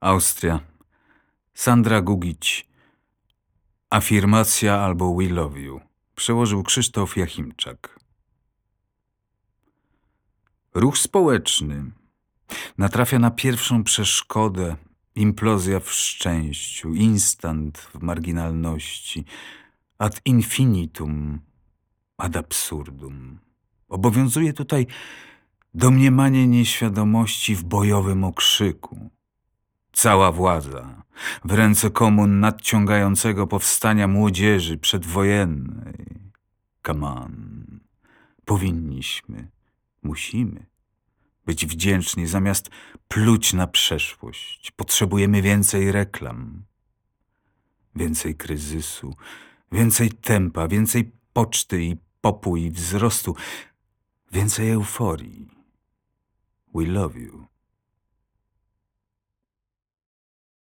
Austria. Sandra Gugić. Afirmacja albo We Love You. Przełożył Krzysztof Jachimczak. Ruch społeczny natrafia na pierwszą przeszkodę, implozja w szczęściu, instant w marginalności, ad infinitum, ad absurdum. Obowiązuje tutaj domniemanie nieświadomości w bojowym okrzyku. Cała władza w ręce komun nadciągającego powstania młodzieży przedwojennej. On. Powinniśmy, musimy być wdzięczni zamiast pluć na przeszłość. Potrzebujemy więcej reklam, więcej kryzysu, więcej tempa, więcej poczty i popu i wzrostu, więcej euforii. We love you.